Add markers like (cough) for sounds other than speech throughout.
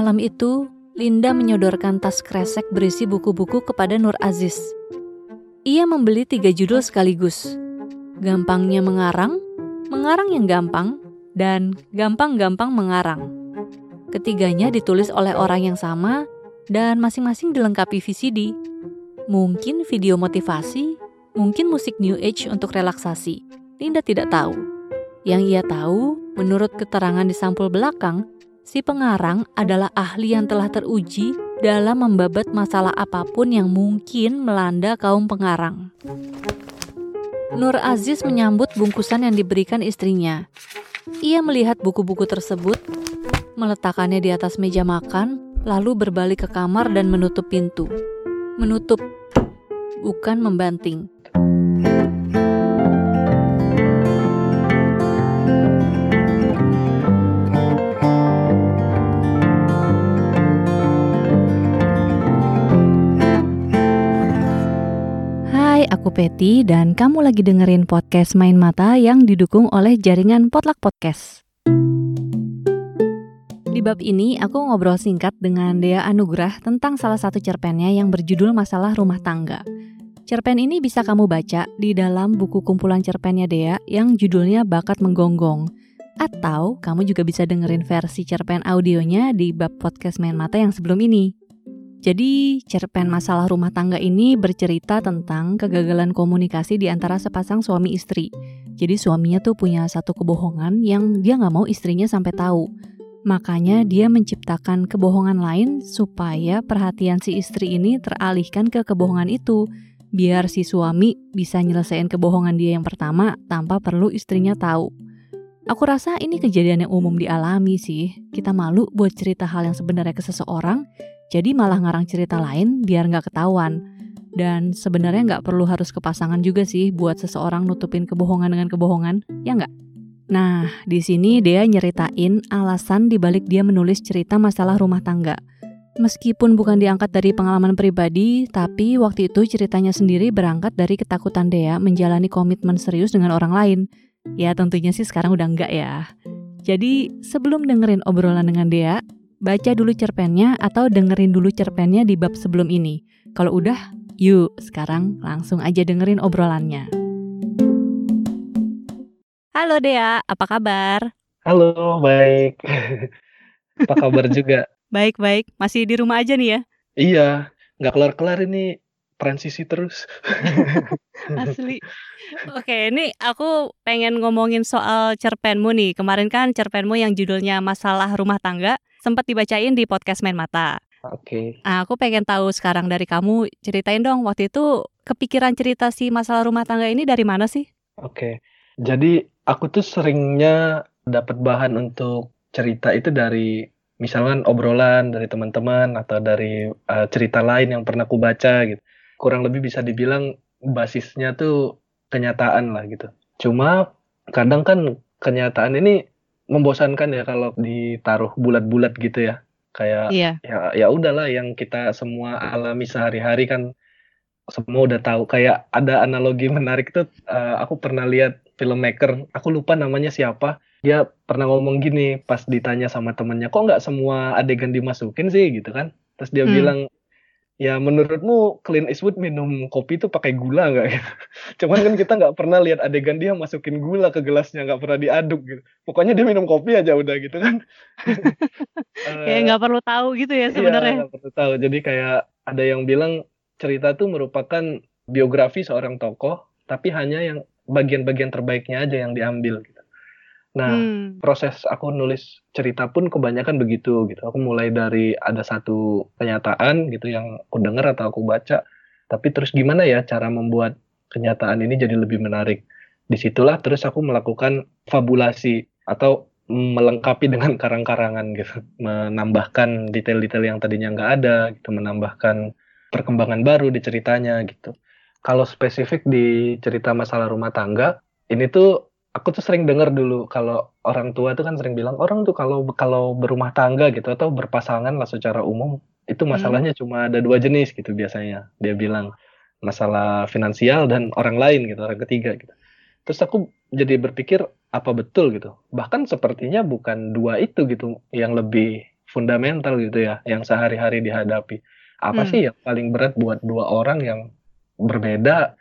Malam itu, Linda menyodorkan tas kresek berisi buku-buku kepada Nur Aziz. Ia membeli tiga judul sekaligus. Gampangnya mengarang, mengarang yang gampang, dan gampang-gampang mengarang. Ketiganya ditulis oleh orang yang sama dan masing-masing dilengkapi VCD. Mungkin video motivasi, mungkin musik New Age untuk relaksasi. Linda tidak tahu. Yang ia tahu, menurut keterangan di sampul belakang, si pengarang adalah ahli yang telah teruji dalam membabat masalah apa pun yang mungkin melanda kaum pengarang. Nur Aziz menyambut bungkusan yang diberikan istrinya. Ia melihat buku-buku tersebut, meletakkannya di atas meja makan, lalu berbalik ke kamar dan menutup pintu. Menutup, bukan membanting. Peti dan kamu lagi dengerin podcast Main Mata yang didukung oleh jaringan Potluck Podcast. Di bab ini, aku ngobrol singkat dengan Dea Anugrah tentang salah satu cerpennya yang berjudul Masalah Rumah Tangga. Cerpen ini bisa kamu baca di dalam buku kumpulan cerpennya Dea yang judulnya Bakat Menggonggong. Atau kamu juga bisa dengerin versi cerpen audionya di bab podcast Main Mata yang sebelum ini. Jadi, cerpen masalah rumah tangga ini bercerita tentang kegagalan komunikasi di antara sepasang suami istri. Jadi suaminya tuh punya satu kebohongan yang dia nggak mau istrinya sampai tahu. Makanya dia menciptakan kebohongan lain supaya perhatian si istri ini teralihkan ke kebohongan itu. Biar si suami bisa nyelesain kebohongan dia yang pertama tanpa perlu istrinya tahu. Aku rasa ini kejadian yang umum dialami sih. Kita malu buat cerita hal yang sebenarnya ke seseorang, jadi malah ngarang cerita lain biar nggak ketahuan. Dan sebenarnya nggak perlu harus ke pasangan juga sih buat seseorang nutupin kebohongan dengan kebohongan, ya nggak? Nah, di sini dia nyeritain alasan dibalik dia menulis cerita masalah rumah tangga. Meskipun bukan diangkat dari pengalaman pribadi, tapi waktu itu ceritanya sendiri berangkat dari ketakutan Dea menjalani komitmen serius dengan orang lain. Ya tentunya sih sekarang udah enggak ya. Jadi sebelum dengerin obrolan dengan Dea, baca dulu cerpennya atau dengerin dulu cerpennya di bab sebelum ini. Kalau udah, yuk sekarang langsung aja dengerin obrolannya. Halo Dea, apa kabar? Halo, baik. (laughs) Apa kabar juga? (laughs) Baik-baik, masih di rumah aja nih ya? Iya, nggak kelar-kelar ini transisi terus. (laughs) Asli. Oke, ini aku pengen ngomongin soal cerpenmu nih. Kemarin kan cerpenmu yang judulnya Masalah Rumah Tangga sempat dibacain di podcast Main Mata. Oke. Nah, aku pengen tahu sekarang dari kamu, ceritain dong waktu itu kepikiran cerita si masalah rumah tangga ini dari mana sih? Oke. Jadi aku tuh seringnya dapat bahan untuk cerita itu dari misalkan obrolan dari teman-teman atau dari uh, cerita lain yang pernah aku baca gitu. Kurang lebih bisa dibilang basisnya tuh kenyataan lah gitu. Cuma kadang kan kenyataan ini membosankan ya kalau ditaruh bulat-bulat gitu ya. Kayak Iya. ya ya udahlah yang kita semua alami sehari-hari kan semua udah tahu. Kayak ada analogi (laughs) menarik tuh uh, aku pernah lihat filmmaker, aku lupa namanya siapa. Dia pernah ngomong gini pas ditanya sama temennya, kok nggak semua adegan dimasukin sih gitu kan? Terus dia Hmm. bilang, ya menurutmu Clint Eastwood minum kopi itu pakai gula nggak? (laughs) Cuman kan kita nggak pernah lihat adegan dia masukin gula ke gelasnya, nggak pernah diaduk gitu. Pokoknya dia minum kopi aja udah gitu kan. (laughs) Kayak Eh, nggak perlu tahu gitu ya Iya, sebenarnya. nggak perlu tahu. Jadi kayak ada yang bilang cerita itu merupakan biografi seorang tokoh, tapi hanya yang bagian-bagian terbaiknya aja yang diambil gitu. Nah, Hmm. proses aku nulis cerita pun kebanyakan begitu gitu. Aku mulai dari ada satu kenyataan gitu yang aku dengar atau aku baca, tapi terus gimana ya cara membuat kenyataan ini jadi lebih menarik. Di situlah terus aku melakukan fabulasi atau melengkapi dengan karang-karangan gitu, menambahkan detail-detail yang tadinya nggak ada, gitu, menambahkan perkembangan baru di ceritanya gitu. Kalau spesifik di cerita masalah rumah tangga, ini tuh aku tuh sering dengar dulu kalau orang tua tuh kan sering bilang orang tuh kalau kalau berumah tangga gitu atau berpasangan lah secara umum itu Hmm. masalahnya cuma ada dua jenis gitu biasanya. Dia bilang masalah finansial dan orang lain gitu, orang ketiga gitu. Terus aku jadi berpikir apa betul gitu. Bahkan sepertinya bukan dua itu gitu yang lebih fundamental gitu ya, yang sehari-hari dihadapi. Apa Hmm. sih yang paling berat buat dua orang yang berbeda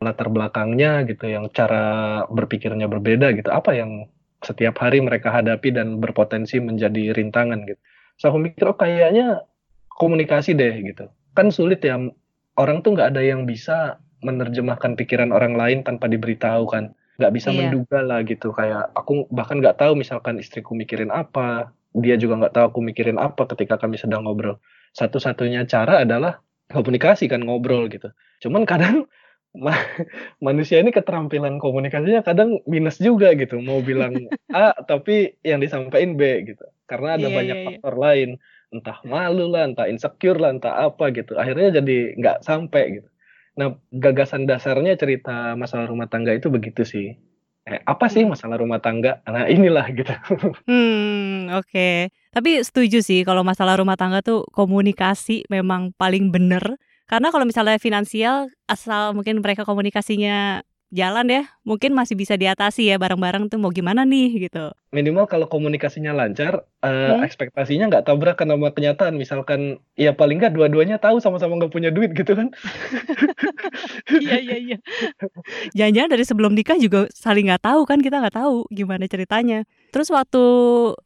latar belakangnya gitu, yang cara berpikirnya berbeda gitu. Apa yang setiap hari mereka hadapi dan berpotensi menjadi rintangan gitu. So aku mikir oh kayaknya komunikasi deh gitu. Kan sulit ya orang tuh nggak ada yang bisa menerjemahkan pikiran orang lain tanpa diberitahu kan. Nggak bisa Iya. menduga lah gitu kayak aku bahkan nggak tahu misalkan istriku mikirin apa, dia juga nggak tahu aku mikirin apa ketika kami sedang ngobrol. Satu-satunya cara adalah komunikasi kan ngobrol gitu. Cuman kadang ma (laughs) manusia ini keterampilan komunikasinya kadang minus juga gitu. Mau bilang (laughs) A tapi yang disampaikan B gitu. Karena ada Iya, banyak iya, iya. faktor lain, entah malu lah, entah insecure lah, entah apa gitu. Akhirnya jadi nggak sampai gitu. Nah, gagasan dasarnya cerita masalah rumah tangga itu begitu sih. Eh, apa sih Hmm. masalah rumah tangga? Nah, inilah gitu. (laughs) Hmm, oke. Tapi setuju sih kalau masalah rumah tangga tuh komunikasi memang paling bener. Karena kalau misalnya finansial, asal mungkin mereka komunikasinya jalan ya, mungkin masih bisa diatasi ya bareng-bareng tuh mau gimana nih gitu. Minimal kalau komunikasinya lancar, eh, Hmm. ekspektasinya nggak tabrakan sama kenyataan. Misalkan, ya paling nggak dua-duanya tahu sama-sama nggak punya duit gitu kan. (laughs) Iya iya iya. Jangan-jangan dari sebelum nikah juga saling nggak tahu kan kita nggak tahu gimana ceritanya. Terus waktu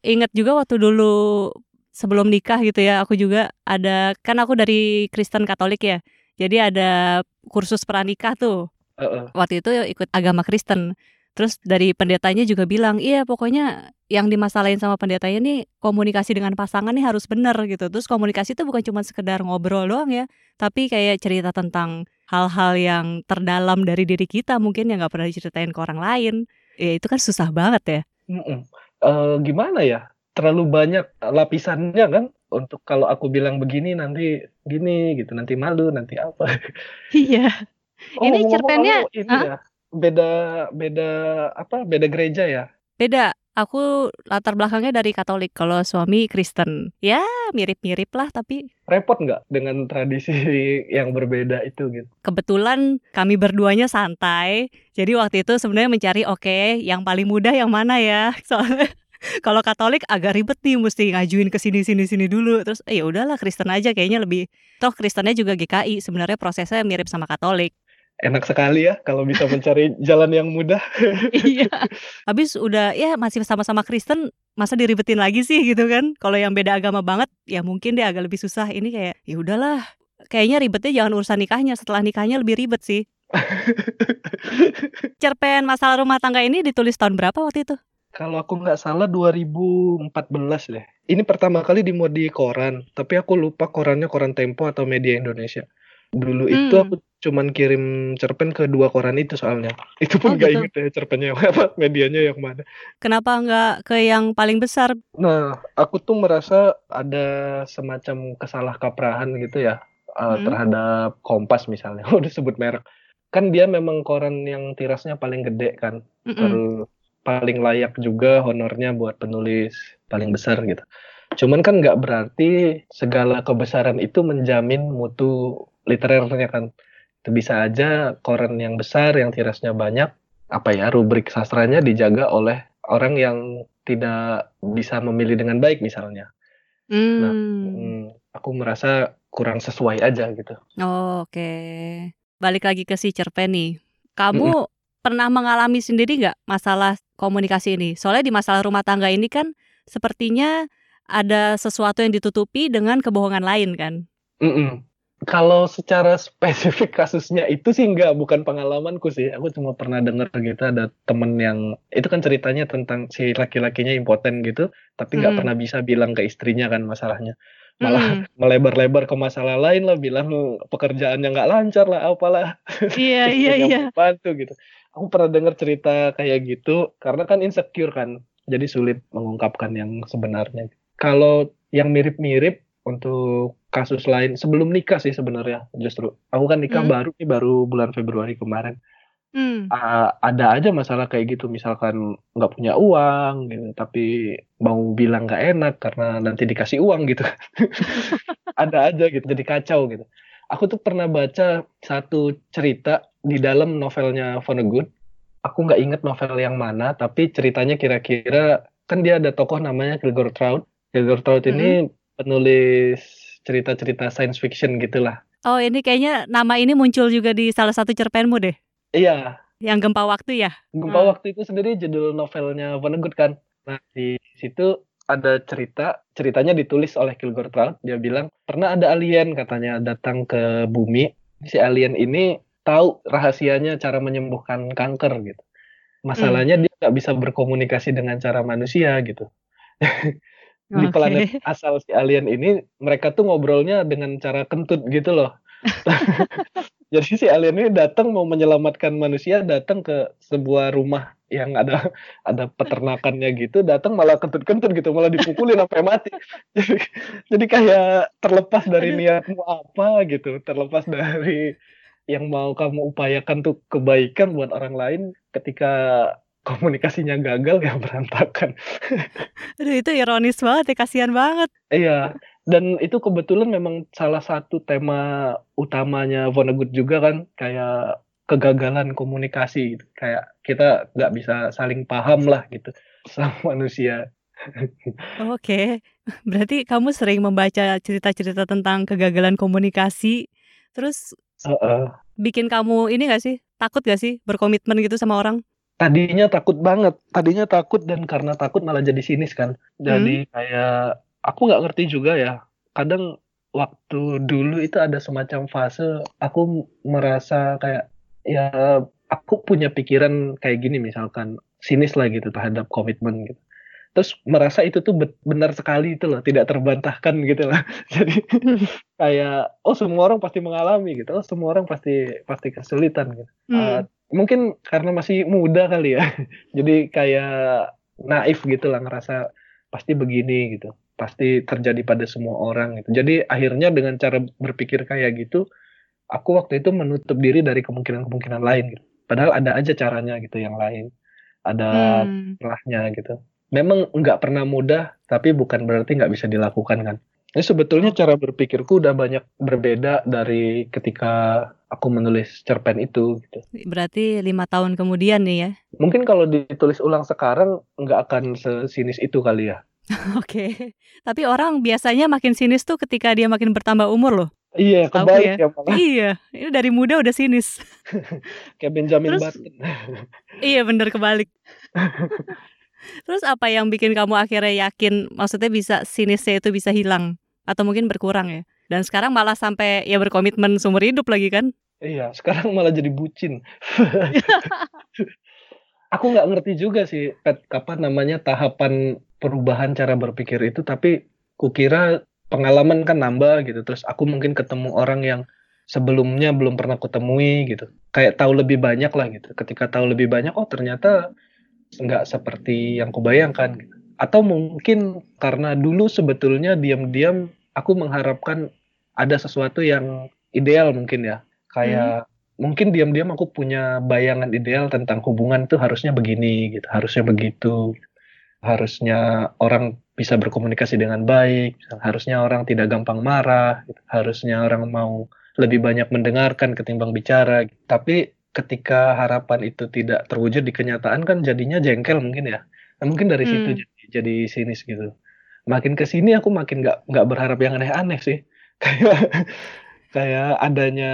inget juga waktu dulu sebelum nikah gitu ya, aku juga ada kan aku dari Kristen Katolik ya. Jadi ada kursus pranikah tuh. Heeh. Waktu itu ikut agama Kristen. Terus dari pendetanya juga bilang, iya pokoknya yang dimasalahin sama pendetanya nih komunikasi dengan pasangan nih harus bener gitu. Terus komunikasi itu bukan cuma sekedar ngobrol doang ya, tapi kayak cerita tentang hal-hal yang terdalam dari diri kita mungkin yang nggak pernah diceritain ke orang lain. Ya itu kan susah banget ya. Eh, gimana ya? Terlalu banyak lapisannya kan. Untuk kalau aku bilang begini nanti gini gitu, nanti malu, nanti apa. (laughs) Iya. Oh, Ini cerpennya, ini Hah? ya, beda beda apa? Beda gereja ya? Beda. Aku latar belakangnya dari Katolik, kalau suami Kristen. Ya mirip-mirip lah tapi Repot nggak dengan tradisi (laughs) yang berbeda itu gitu? kebetulan kami berduanya santai. Jadi waktu itu sebenarnya mencari oke, yang paling mudah yang mana ya? (laughs) Soalnya kalau Katolik agak ribet nih mesti ngajuin ke sini sini sini dulu. Terus eh ya udahlah Kristen aja kayaknya lebih toh Kristennya juga GKI. Sebenarnya prosesnya mirip sama Katolik. Enak sekali ya kalau bisa mencari jalan yang mudah. (laughs) iya. Habis udah ya masih sama-sama Kristen, masa diribetin lagi sih gitu kan? Kalau yang beda agama banget ya mungkin dia agak lebih susah. Ini kayak ya udahlah. Kayaknya ribetnya jangan urusan nikahnya, setelah nikahnya lebih ribet sih. (laughs) Cerpen masalah rumah tangga ini ditulis tahun berapa waktu itu? Kalau aku nggak salah 2014 deh. Ini pertama kali dimuat di koran, tapi aku lupa korannya koran Tempo atau Media Indonesia. Dulu itu Hmm. aku cuman kirim cerpen ke dua koran itu soalnya. (laughs) Itu Oh pun nggak gitu. inget ya cerpennya yang (laughs) apa, medianya yang mana. Kenapa nggak ke yang paling besar? Nah, aku tuh merasa ada semacam kesalah kaprahan gitu ya eh, Hmm. terhadap Kompas misalnya. (laughs) Udah sebut merek. Kan dia memang koran yang tirasnya paling gede kan. Mm-mm. Terus paling layak juga honornya buat penulis paling besar gitu. Cuman kan nggak berarti segala kebesaran itu menjamin mutu literernya kan. Itu bisa aja koran yang besar yang tirasnya banyak, apa ya rubrik sastranya dijaga oleh orang yang tidak bisa memilih dengan baik misalnya. Nah, Hmm. mm, aku merasa kurang sesuai aja gitu. Oh, Oke. Balik lagi ke si cerpen nih. Kamu pernah mengalami sendiri nggak masalah komunikasi ini? Soalnya di masalah rumah tangga ini kan sepertinya ada sesuatu yang ditutupi dengan kebohongan lain kan? Mm-mm. Kalau secara (laughs) spesifik kasusnya itu sih nggak, bukan pengalamanku sih. Aku cuma pernah dengar gitu ada temen yang itu kan ceritanya tentang si laki-lakinya impoten gitu, tapi nggak Mm-mm. pernah bisa bilang ke istrinya kan masalahnya. Malah Mm-mm. (laughs) melebar-lebar ke masalah lain lah, bilang pekerjaannya nggak lancar lah, apalah. Iya (laughs) iya iya. bantu gitu. Aku pernah dengar cerita kayak gitu karena kan insecure kan, jadi sulit mengungkapkan yang sebenarnya. Kalau yang mirip-mirip untuk kasus lain sebelum nikah sih sebenarnya justru. Aku kan nikah Hmm. baru nih baru bulan Februari kemarin. Hmm. A- ada aja masalah kayak gitu misalkan nggak punya uang gitu tapi mau bilang nggak enak karena nanti dikasih uang gitu (laughs) ada aja gitu jadi kacau gitu aku tuh pernah baca satu cerita di dalam novelnya Vonnegut aku nggak inget novel yang mana tapi ceritanya kira-kira kan dia ada tokoh namanya Gregor Traut Gilbert Trout ini penulis cerita-cerita science fiction gitulah. Oh, ini kayaknya nama ini muncul juga di salah satu cerpenmu deh. Iya, Yang Gempa Waktu ya? Gempa Hmm. Waktu itu sendiri judul novelnya Vonnegut kan. Nah, di situ ada cerita, ceritanya ditulis oleh Kilgore Trout. Dia bilang, pernah ada alien katanya datang ke bumi. Si alien ini tahu rahasianya cara menyembuhkan kanker gitu. Masalahnya dia nggak bisa berkomunikasi dengan cara manusia gitu. (laughs) Di planet asal si alien ini, mereka tuh ngobrolnya dengan cara kentut gitu loh. (laughs) Jadi si alien ini datang mau menyelamatkan manusia, datang ke sebuah rumah yang ada (laughs) ada peternakannya gitu, datang malah kentut-kentut gitu, malah dipukulin sampai mati. (laughs) Jadi, jadi kayak terlepas dari niatmu apa gitu, terlepas dari yang mau kamu upayakan tuh kebaikan buat orang lain, ketika komunikasinya gagal ya berantakan. (laughs) Aduh itu ironis banget ya, kasihan banget. Iya, dan itu kebetulan memang salah satu tema utamanya Vonnegut juga kan, kayak kegagalan komunikasi gitu. Kayak kita nggak bisa saling paham lah gitu (laughs) sama manusia. Oke, (laughs) berarti kamu sering membaca cerita-cerita tentang kegagalan komunikasi, terus Heeh. bikin kamu ini gak sih, takut gak sih berkomitmen gitu sama orang? Tadinya takut banget, tadinya takut dan karena takut malah jadi sinis kan. Jadi kayak aku nggak ngerti juga ya. Kadang waktu dulu itu ada semacam fase aku merasa kayak ya aku punya pikiran kayak gini misalkan sinis lah gitu terhadap komitmen gitu. Terus merasa itu tuh benar sekali itu loh, tidak terbantahkan gitu lah. (laughs) Jadi (laughs) kayak oh semua orang pasti mengalami gitu, oh semua orang pasti pasti kesulitan gitu. Hmm. Uh, mungkin karena masih muda kali ya (laughs) jadi kayak naif gitu lah ngerasa pasti begini gitu pasti terjadi pada semua orang gitu jadi akhirnya dengan cara berpikir kayak gitu aku waktu itu menutup diri dari kemungkinan-kemungkinan lain gitu padahal ada aja caranya gitu yang lain ada Hmm. celahnya gitu memang nggak pernah mudah tapi bukan berarti nggak bisa dilakukan kan ini sebetulnya cara berpikirku udah banyak berbeda dari ketika aku menulis cerpen itu gitu Berarti lima tahun kemudian nih ya. Mungkin kalau ditulis ulang sekarang nggak akan sesinis itu kali ya. (laughs) Oke, tapi orang biasanya makin sinis tuh ketika dia makin bertambah umur loh. Iya, kebalik ya? ya malah Iya, ini dari muda udah sinis. (laughs) kayak Benjamin Terus- Button. (laughs) Iya bener kebalik. Terus apa yang bikin kamu akhirnya yakin, maksudnya bisa sinisnya itu bisa hilang atau mungkin berkurang ya? Dan sekarang malah sampai ya berkomitmen seumur hidup lagi kan? Iya, sekarang malah jadi bucin. Aku nggak ngerti juga sih, Pet, kapan namanya tahapan perubahan cara berpikir itu, tapi kukira pengalaman kan nambah gitu. Terus aku mungkin ketemu orang yang sebelumnya belum pernah kutemui gitu. Kayak tahu lebih banyak lah gitu. Ketika tahu lebih banyak, oh ternyata nggak seperti yang kubayangkan gitu. Atau mungkin karena dulu sebetulnya diam-diam aku mengharapkan ada sesuatu yang ideal mungkin ya. Kayak mungkin diam-diam aku punya bayangan ideal tentang hubungan tuh harusnya begini gitu, harusnya begitu. Harusnya orang bisa berkomunikasi dengan baik, harusnya orang tidak gampang marah, gitu. harusnya orang mau lebih banyak mendengarkan ketimbang bicara. gitu. Tapi ketika harapan itu tidak terwujud di kenyataan kan jadinya jengkel mungkin ya. Nah, mungkin dari situ Hmm. jadi, jadi sinis gitu. Makin ke sini aku makin nggak nggak berharap yang aneh-aneh sih. (laughs) Kayak kayak adanya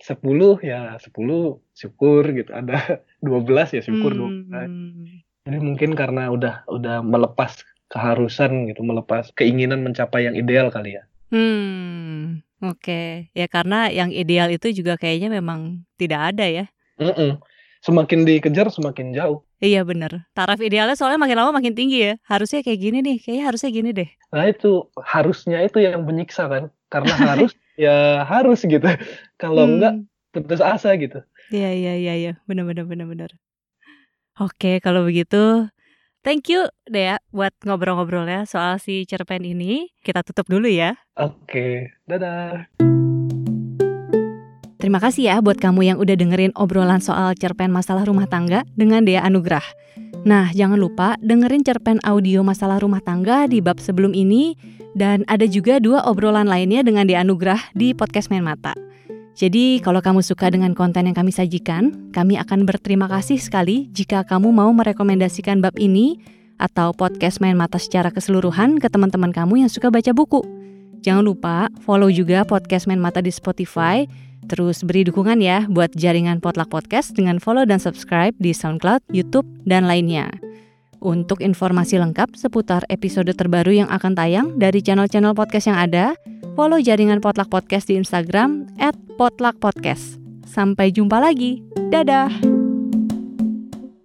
10 ya 10 syukur gitu. Ada (laughs) 12 ya syukur 12. Jadi mungkin karena udah udah melepas keharusan gitu, melepas keinginan mencapai yang ideal kali ya. Hmm, oke. Ya karena yang ideal itu juga kayaknya memang tidak ada ya. Mm-mm. Semakin dikejar semakin jauh. Iya bener. Taraf idealnya soalnya makin lama makin tinggi ya. Harusnya kayak gini nih, kayaknya harusnya gini deh. Nah itu harusnya itu yang menyiksa kan. Karena (laughs) harus ya harus gitu. Kalau Hmm. enggak putus asa gitu. Iya iya iya iya, benar benar benar benar. Oke, kalau begitu thank you Dea buat ngobrol-ngobrolnya soal si cerpen ini. Kita tutup dulu ya. Oke, dadah. Terima kasih ya buat kamu yang udah dengerin obrolan soal cerpen masalah rumah tangga dengan Dea Anugrah. Nah, jangan lupa dengerin cerpen audio masalah rumah tangga di bab sebelum ini dan ada juga dua obrolan lainnya dengan Dea Anugrah di podcast Main Mata. Jadi, kalau kamu suka dengan konten yang kami sajikan, kami akan berterima kasih sekali jika kamu mau merekomendasikan bab ini atau podcast Main Mata secara keseluruhan ke teman-teman kamu yang suka baca buku. Jangan lupa follow juga podcast Main Mata di Spotify. Terus beri dukungan ya buat jaringan Potluck Podcast dengan follow dan subscribe di SoundCloud, YouTube, dan lainnya. Untuk informasi lengkap seputar episode terbaru yang akan tayang dari channel-channel podcast yang ada, follow jaringan Potluck Podcast di Instagram @potluckpodcast. Sampai jumpa lagi. Dadah.